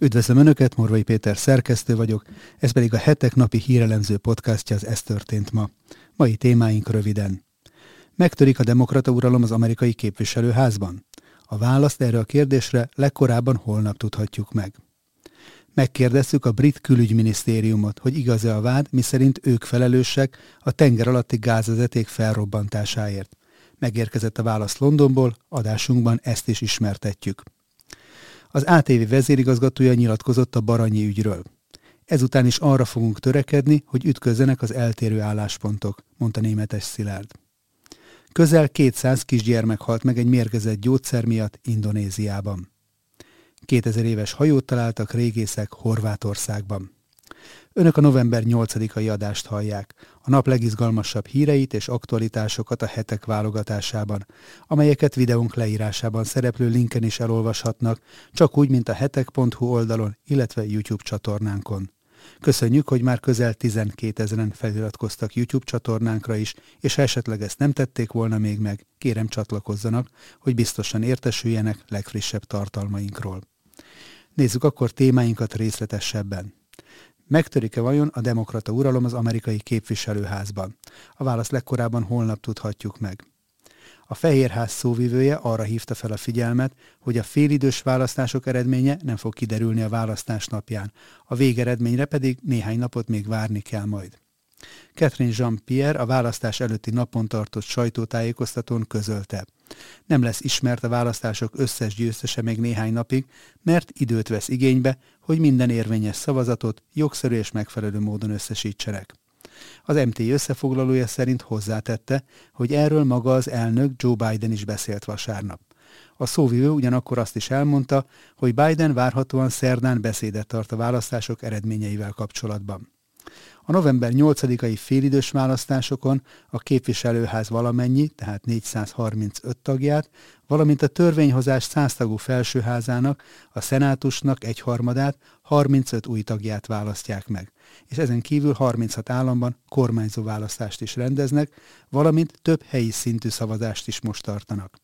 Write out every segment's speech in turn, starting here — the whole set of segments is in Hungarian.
Üdvözlöm Önöket, Morvai Péter szerkesztő vagyok, ez pedig a hetek napi hírelemző podcastja az Ez történt ma. Mai témáink röviden. Megtörik a demokrata uralom az amerikai képviselőházban? A választ erre a kérdésre legkorábban holnap tudhatjuk meg. Megkérdeztük a brit külügyminisztériumot, hogy igaz-e a vád, miszerint ők felelősek a tenger alatti gázvezeték felrobbantásáért. Megérkezett a válasz Londonból, adásunkban ezt is ismertetjük. Az ATV vezérigazgatója nyilatkozott a Baranyi ügyről. Ezután is arra fogunk törekedni, hogy ütközzenek az eltérő álláspontok, mondta németes Szilárd. Közel 200 kisgyermek halt meg egy mérgezett gyógyszer miatt Indonéziában. 2000 éves hajót találtak régészek Horvátországban. Önök a november 8-ai adást hallják, a nap legizgalmasabb híreit és aktualitásokat a hetek válogatásában, amelyeket videónk leírásában szereplő linken is elolvashatnak, csak úgy, mint a hetek.hu oldalon, illetve YouTube csatornánkon. Köszönjük, hogy már közel 12 ezeren feliratkoztak YouTube csatornánkra is, és ha esetleg ezt nem tették volna még meg, kérem csatlakozzanak, hogy biztosan értesüljenek legfrissebb tartalmainkról. Nézzük akkor témáinkat részletesebben. Megtörik-e vajon a demokrata uralom az amerikai képviselőházban? A választ legkorábban holnap tudhatjuk meg. A Fehérház szóvivője arra hívta fel a figyelmet, hogy a félidős választások eredménye nem fog kiderülni a választás napján, a végeredményre pedig néhány napot még várni kell majd. Catherine Jean-Pierre a választás előtti napon tartott sajtótájékoztatón közölte. Nem lesz ismert a választások összes győztese még néhány napig, mert időt vesz igénybe, hogy minden érvényes szavazatot jogszerű és megfelelő módon összesítsenek. Az MT összefoglalója szerint hozzátette, hogy erről maga az elnök Joe Biden is beszélt vasárnap. A szóvivő ugyanakkor azt is elmondta, hogy Biden várhatóan szerdán beszédet tart a választások eredményeivel kapcsolatban. A november 8-ai félidős választásokon a képviselőház valamennyi, tehát 435 tagját, valamint a törvényhozás 100 tagú felsőházának, a szenátusnak egyharmadát, 35 új tagját választják meg. És ezen kívül 36 államban kormányzó választást is rendeznek, valamint több helyi szintű szavazást is most tartanak.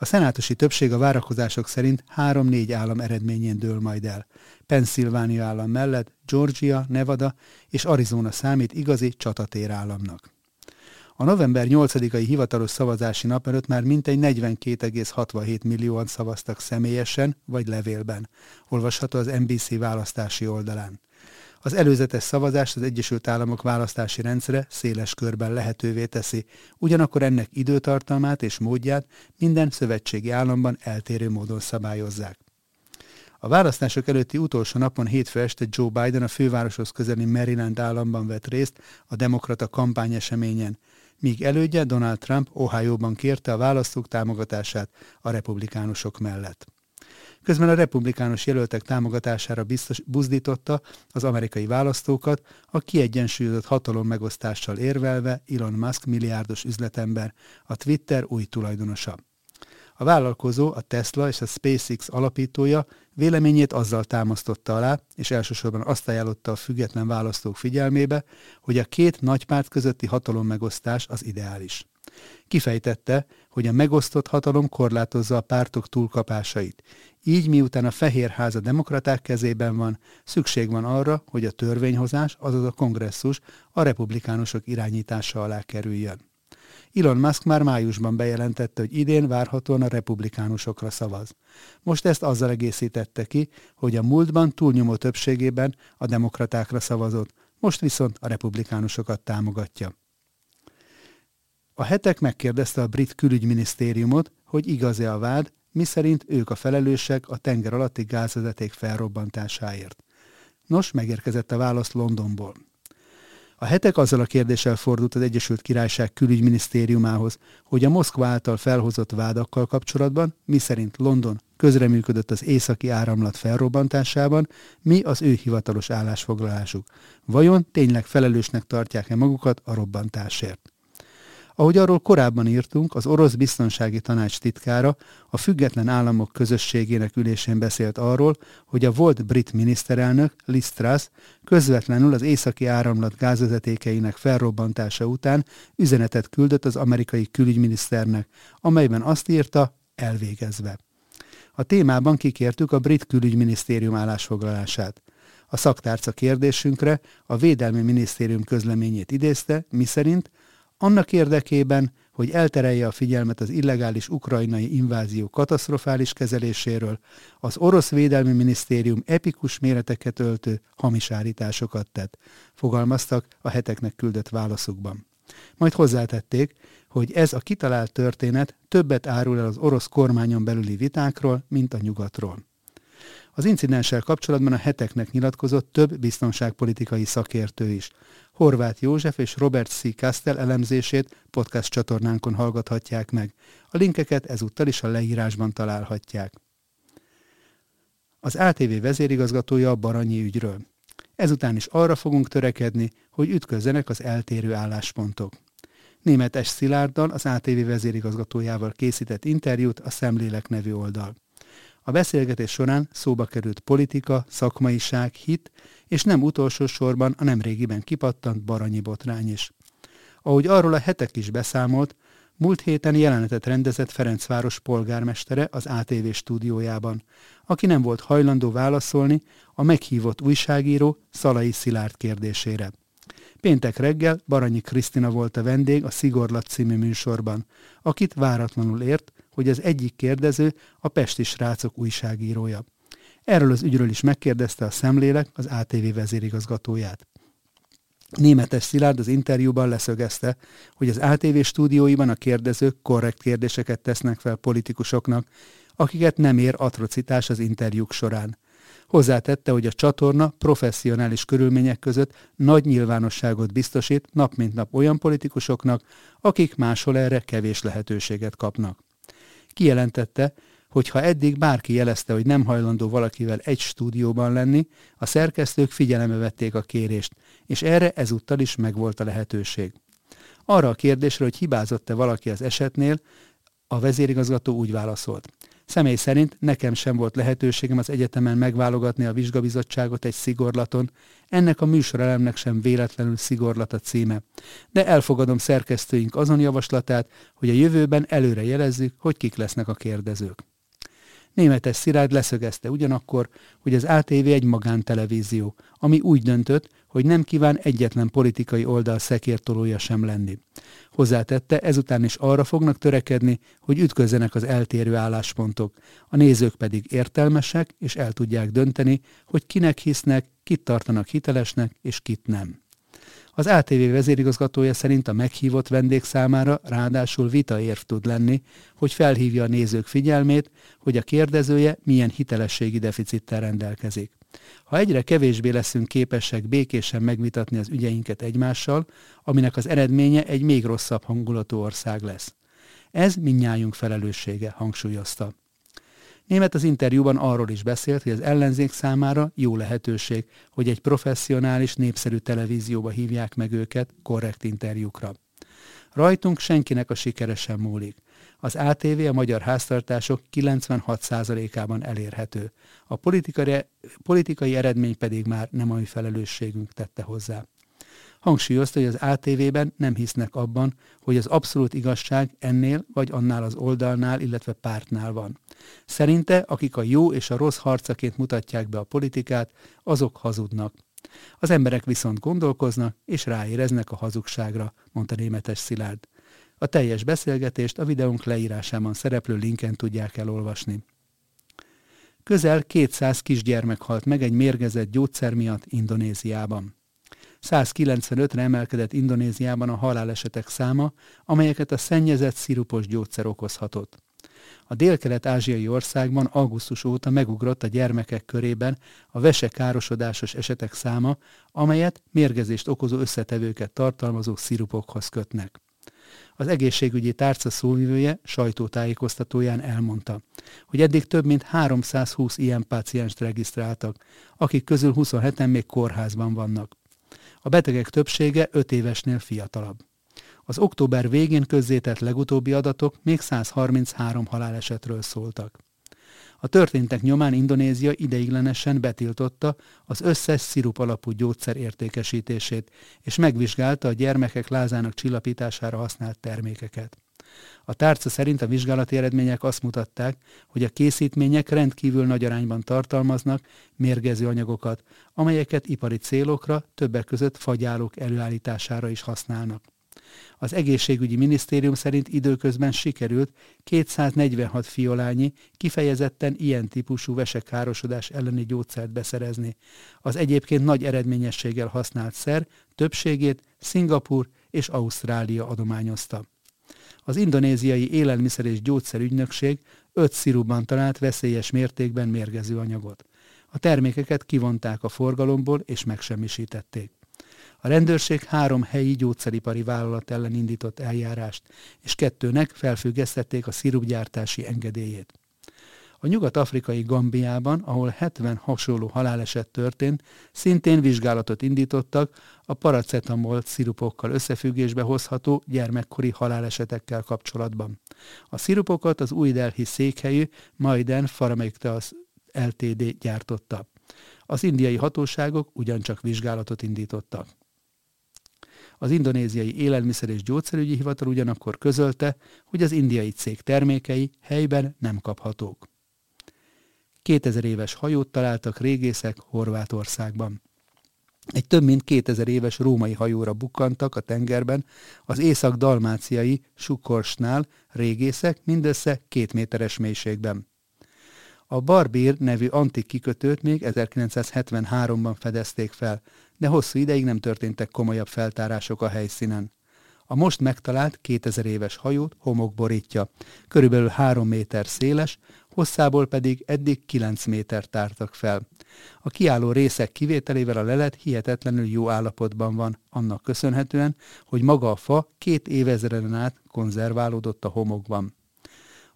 A szenátusi többség a várakozások szerint 3-4 állam eredményén dől majd el. Pennsylvania állam mellett Georgia, Nevada és Arizona számít igazi csatatér államnak. A november 8-ai hivatalos szavazási nap előtt már mintegy 42,67 millióan szavaztak személyesen vagy levélben, olvasható az NBC választási oldalán. Az előzetes szavazást az Egyesült Államok választási rendszere széles körben lehetővé teszi, ugyanakkor ennek időtartalmát és módját minden szövetségi államban eltérő módon szabályozzák. A választások előtti utolsó napon hétfő este Joe Biden a fővároshoz közeli Maryland államban vett részt a demokrata kampányeseményen, míg elődje Donald Trump Ohio-ban kérte a választók támogatását a republikánusok mellett. Közben a republikánus jelöltek támogatására biztos, buzdította az amerikai választókat a kiegyensúlyozott hatalom megosztással érvelve Elon Musk milliárdos üzletember, a Twitter új tulajdonosa. A vállalkozó, a Tesla és a SpaceX alapítója véleményét azzal támasztotta alá, és elsősorban azt ajánlotta a független választók figyelmébe, hogy a két nagypárt közötti hatalommegosztás az ideális. Kifejtette, hogy a megosztott hatalom korlátozza a pártok túlkapásait. Így miután a Fehérház a demokraták kezében van, szükség van arra, hogy a törvényhozás, azaz a kongresszus a republikánusok irányítása alá kerüljön. Elon Musk már májusban bejelentette, hogy idén várhatóan a republikánusokra szavaz. Most ezt azzal egészítette ki, hogy a múltban túlnyomó többségében a demokratákra szavazott, most viszont a republikánusokat támogatja. A hetek megkérdezte a brit külügyminisztériumot, hogy igaz-e a vád, miszerint ők a felelősek a tenger alatti gázvezeték felrobbantásáért. Nos, megérkezett a válasz Londonból. A hetek azzal a kérdéssel fordult az Egyesült Királyság külügyminisztériumához, hogy a Moszkva által felhozott vádakkal kapcsolatban, miszerint London közreműködött az északi áramlat felrobbantásában, mi az ő hivatalos állásfoglalásuk. Vajon tényleg felelősnek tartják-e magukat a robbantásért? Ahogy arról korábban írtunk, az orosz biztonsági tanács titkára a független államok közösségének ülésén beszélt arról, hogy a volt brit miniszterelnök Liz Truss közvetlenül az északi áramlat gázvezetékeinek felrobbantása után üzenetet küldött az amerikai külügyminiszternek, amelyben azt írta, elvégezve. A témában kikértük a brit külügyminisztérium állásfoglalását. A szaktárca kérdésünkre a Védelmi Minisztérium közleményét idézte, miszerint annak érdekében, hogy elterelje a figyelmet az illegális ukrajnai invázió katasztrofális kezeléséről, az orosz védelmi minisztérium epikus méreteket öltő hamis állításokat tett, fogalmaztak a heteknek küldött válaszukban. Majd hozzátették, hogy ez a kitalált történet többet árul el az orosz kormányon belüli vitákról, mint a nyugatról. Az incidenssel kapcsolatban a heteknek nyilatkozott több biztonságpolitikai szakértő is. Horváth József és Robert C. Kastel elemzését podcast csatornánkon hallgathatják meg. A linkeket ezúttal is a leírásban találhatják. Az ATV vezérigazgatója a Baranyi ügyről. Ezután is arra fogunk törekedni, hogy ütközzenek az eltérő álláspontok. Németes Szilárddal, az ATV vezérigazgatójával készített interjút a Szemlélek nevű oldal. A beszélgetés során szóba került politika, szakmaiság, hit, és nem utolsó sorban a nemrégiben kipattant baranyi botrány is. Ahogy arról a hetek is beszámolt, múlt héten jelenetet rendezett Ferencváros polgármestere az ATV stúdiójában, aki nem volt hajlandó válaszolni a meghívott újságíró Szalai Szilárd kérdésére. Péntek reggel Baranyi Krisztina volt a vendég a Szigorlat című műsorban, akit váratlanul ért, hogy az egyik kérdező a Pesti srácok újságírója. Erről az ügyről is megkérdezte a szemlélek az ATV vezérigazgatóját. Németes Szilárd az interjúban leszögezte, hogy az ATV stúdióiban a kérdezők korrekt kérdéseket tesznek fel politikusoknak, akiket nem ér atrocitás az interjúk során. Hozzátette, hogy a csatorna professzionális körülmények között nagy nyilvánosságot biztosít nap mint nap olyan politikusoknak, akik máshol erre kevés lehetőséget kapnak. Kijelentette, hogy ha eddig bárki jelezte, hogy nem hajlandó valakivel egy stúdióban lenni, a szerkesztők figyelembe vették a kérést, és erre ezúttal is megvolt a lehetőség. Arra a kérdésre, hogy hibázott-e valaki az esetnél, a vezérigazgató úgy válaszolt. Személy szerint nekem sem volt lehetőségem az egyetemen megválogatni a vizsgabizottságot egy szigorlaton, ennek a műsorelemnek sem véletlenül szigorlat a címe. De elfogadom szerkesztőink azon javaslatát, hogy a jövőben előre jelezzük, hogy kik lesznek a kérdezők. Németes Szilárd leszögezte ugyanakkor, hogy az ATV egy magántelevízió, ami úgy döntött, hogy nem kíván egyetlen politikai oldal szekértolója sem lenni. Hozzátette, ezután is arra fognak törekedni, hogy ütközzenek az eltérő álláspontok, a nézők pedig értelmesek, és el tudják dönteni, hogy kinek hisznek, kit tartanak hitelesnek, és kit nem. Az ATV vezérigazgatója szerint a meghívott vendég számára ráadásul vita érv tud lenni, hogy felhívja a nézők figyelmét, hogy a kérdezője milyen hitelességi deficittel rendelkezik. Ha egyre kevésbé leszünk képesek békésen megvitatni az ügyeinket egymással, aminek az eredménye egy még rosszabb hangulatú ország lesz. Ez minnyájunk felelőssége, hangsúlyozta. Német az interjúban arról is beszélt, hogy az ellenzék számára jó lehetőség, hogy egy professzionális, népszerű televízióba hívják meg őket korrekt interjúkra. Rajtunk senkinek a sikere sem múlik. Az ATV a magyar háztartások 96%-ában elérhető. A politikai, politikai eredmény pedig már nem a mi felelősségünk tette hozzá. Hangsúlyozta, hogy az ATV-ben nem hisznek abban, hogy az abszolút igazság ennél vagy annál az oldalnál, illetve pártnál van. Szerinte, akik a jó és a rossz harcaként mutatják be a politikát, azok hazudnak. Az emberek viszont gondolkoznak és ráéreznek a hazugságra, mondta németes Szilárd. A teljes beszélgetést a videónk leírásában szereplő linken tudják elolvasni. Közel 200 kisgyermek halt meg egy mérgezett gyógyszer miatt Indonéziában. 195-re emelkedett Indonéziában a halálesetek száma, amelyeket a szennyezett szirupos gyógyszer okozhatott. A dél-kelet-ázsiai országban augusztus óta megugrott a gyermekek körében a vesekárosodásos esetek száma, amelyet mérgezést okozó összetevőket tartalmazó szirupokhoz kötnek. Az egészségügyi tárca szóvivője sajtótájékoztatóján elmondta, hogy eddig több mint 320 ilyen pácienst regisztráltak, akik közül 27-en még kórházban vannak. A betegek többsége 5 évesnél fiatalabb. Az október végén közzétett legutóbbi adatok még 133 halálesetről szóltak. A történtek nyomán Indonézia ideiglenesen betiltotta az összes szirup alapú gyógyszer értékesítését, és megvizsgálta a gyermekek lázának csillapítására használt termékeket. A tárca szerint a vizsgálati eredmények azt mutatták, hogy a készítmények rendkívül nagy arányban tartalmaznak mérgező anyagokat, amelyeket ipari célokra, többek között fagyálók előállítására is használnak. Az egészségügyi minisztérium szerint időközben sikerült 246 fiolányi, kifejezetten ilyen típusú vesekárosodás elleni gyógyszert beszerezni. Az egyébként nagy eredményességgel használt szer többségét Szingapur és Ausztrália adományozta. Az indonéziai élelmiszer és gyógyszerügynökség öt szirupban talált veszélyes mértékben mérgező anyagot. A termékeket kivonták a forgalomból és megsemmisítették. A rendőrség három helyi gyógyszeripari vállalat ellen indított eljárást, és kettőnek felfüggesztették a szirupgyártási engedélyét. A nyugat-afrikai Gambiában, ahol 70 hasonló haláleset történt, szintén vizsgálatot indítottak a paracetamol szirupokkal összefüggésbe hozható gyermekkori halálesetekkel kapcsolatban. A szirupokat az új Delhi székhelyű Maiden Pharmaceuticals LTD gyártotta. Az indiai hatóságok ugyancsak vizsgálatot indítottak. Az indonéziai élelmiszer és gyógyszerügyi hivatal ugyanakkor közölte, hogy az indiai cég termékei helyben nem kaphatók. 2000 éves hajót találtak régészek Horvátországban. Egy több mint 2000 éves római hajóra bukkantak a tengerben az észak-dalmáciai Sukorsnál régészek mindössze két méteres mélységben. A Barbír nevű antik kikötőt még 1973-ban fedezték fel, de hosszú ideig nem történtek komolyabb feltárások a helyszínen. A most megtalált 2000 éves hajót homok borítja, körülbelül 3 méter széles, hosszából pedig eddig 9 méter tártak fel. A kiálló részek kivételével a lelet hihetetlenül jó állapotban van, annak köszönhetően, hogy maga a fa két évezreden át konzerválódott a homokban.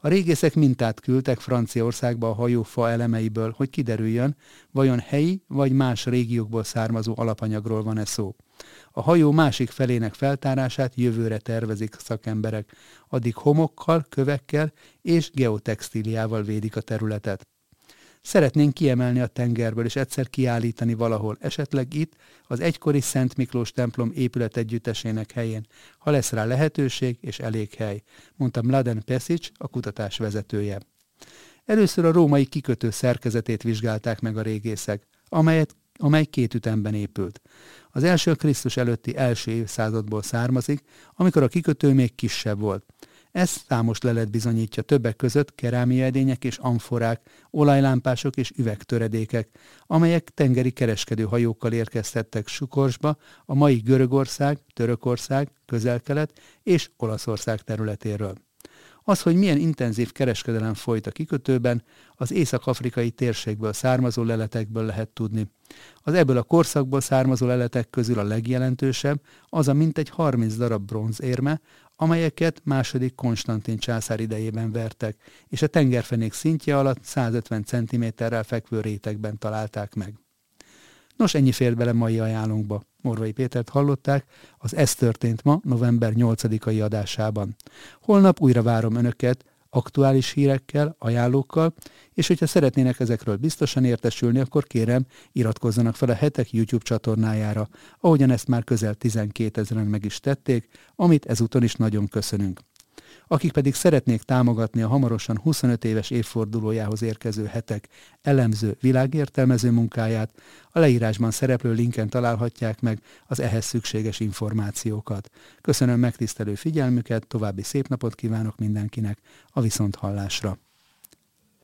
A régészek mintát küldtek Franciaországba a hajó fa elemeiből, hogy kiderüljön, vajon helyi vagy más régiókból származó alapanyagról van-e szó. A hajó másik felének feltárását jövőre tervezik szakemberek, addig homokkal, kövekkel és geotextíliával védik a területet. Szeretnénk kiemelni a tengerből, és egyszer kiállítani valahol, esetleg itt, az egykori Szent Miklós templom épület együttesének helyén, ha lesz rá lehetőség és elég hely, mondta Mladen Pesic, a kutatás vezetője. Először a római kikötő szerkezetét vizsgálták meg a régészek, amelyet, amely két ütemben épült. Az első Krisztus előtti első évszázadból származik, amikor a kikötő még kisebb volt. Ez számos lelet bizonyítja többek között kerámiaedények és amforák, olajlámpások és üvegtöredékek, amelyek tengeri kereskedő hajókkal érkeztettek Sukorsba a mai Görögország, Törökország, Közelkelet és Olaszország területéről. Az, hogy milyen intenzív kereskedelem folyt a kikötőben, az észak-afrikai térségből származó leletekből lehet tudni. Az ebből a korszakból származó leletek közül a legjelentősebb az a mintegy 30 darab bronzérme, amelyeket második Konstantin császár idejében vertek, és a tengerfenék szintje alatt 150 cm-rel fekvő rétegben találták meg. Nos, ennyi fér bele mai ajánlónkba. Morvai Pétert hallották, az Ez történt ma, november 8-ai adásában. Holnap újra várom Önöket, aktuális hírekkel, ajánlókkal, és hogyha szeretnének ezekről biztosan értesülni, akkor kérem, iratkozzanak fel a hetek YouTube csatornájára, ahogyan ezt már közel 12 ezeren meg is tették, amit ezúton is nagyon köszönünk. Akik pedig szeretnék támogatni a hamarosan 25 éves évfordulójához érkező hetek elemző, világértelmező munkáját, a leírásban szereplő linken találhatják meg az ehhez szükséges információkat. Köszönöm megtisztelő figyelmüket, további szép napot kívánok mindenkinek, a viszonthallásra!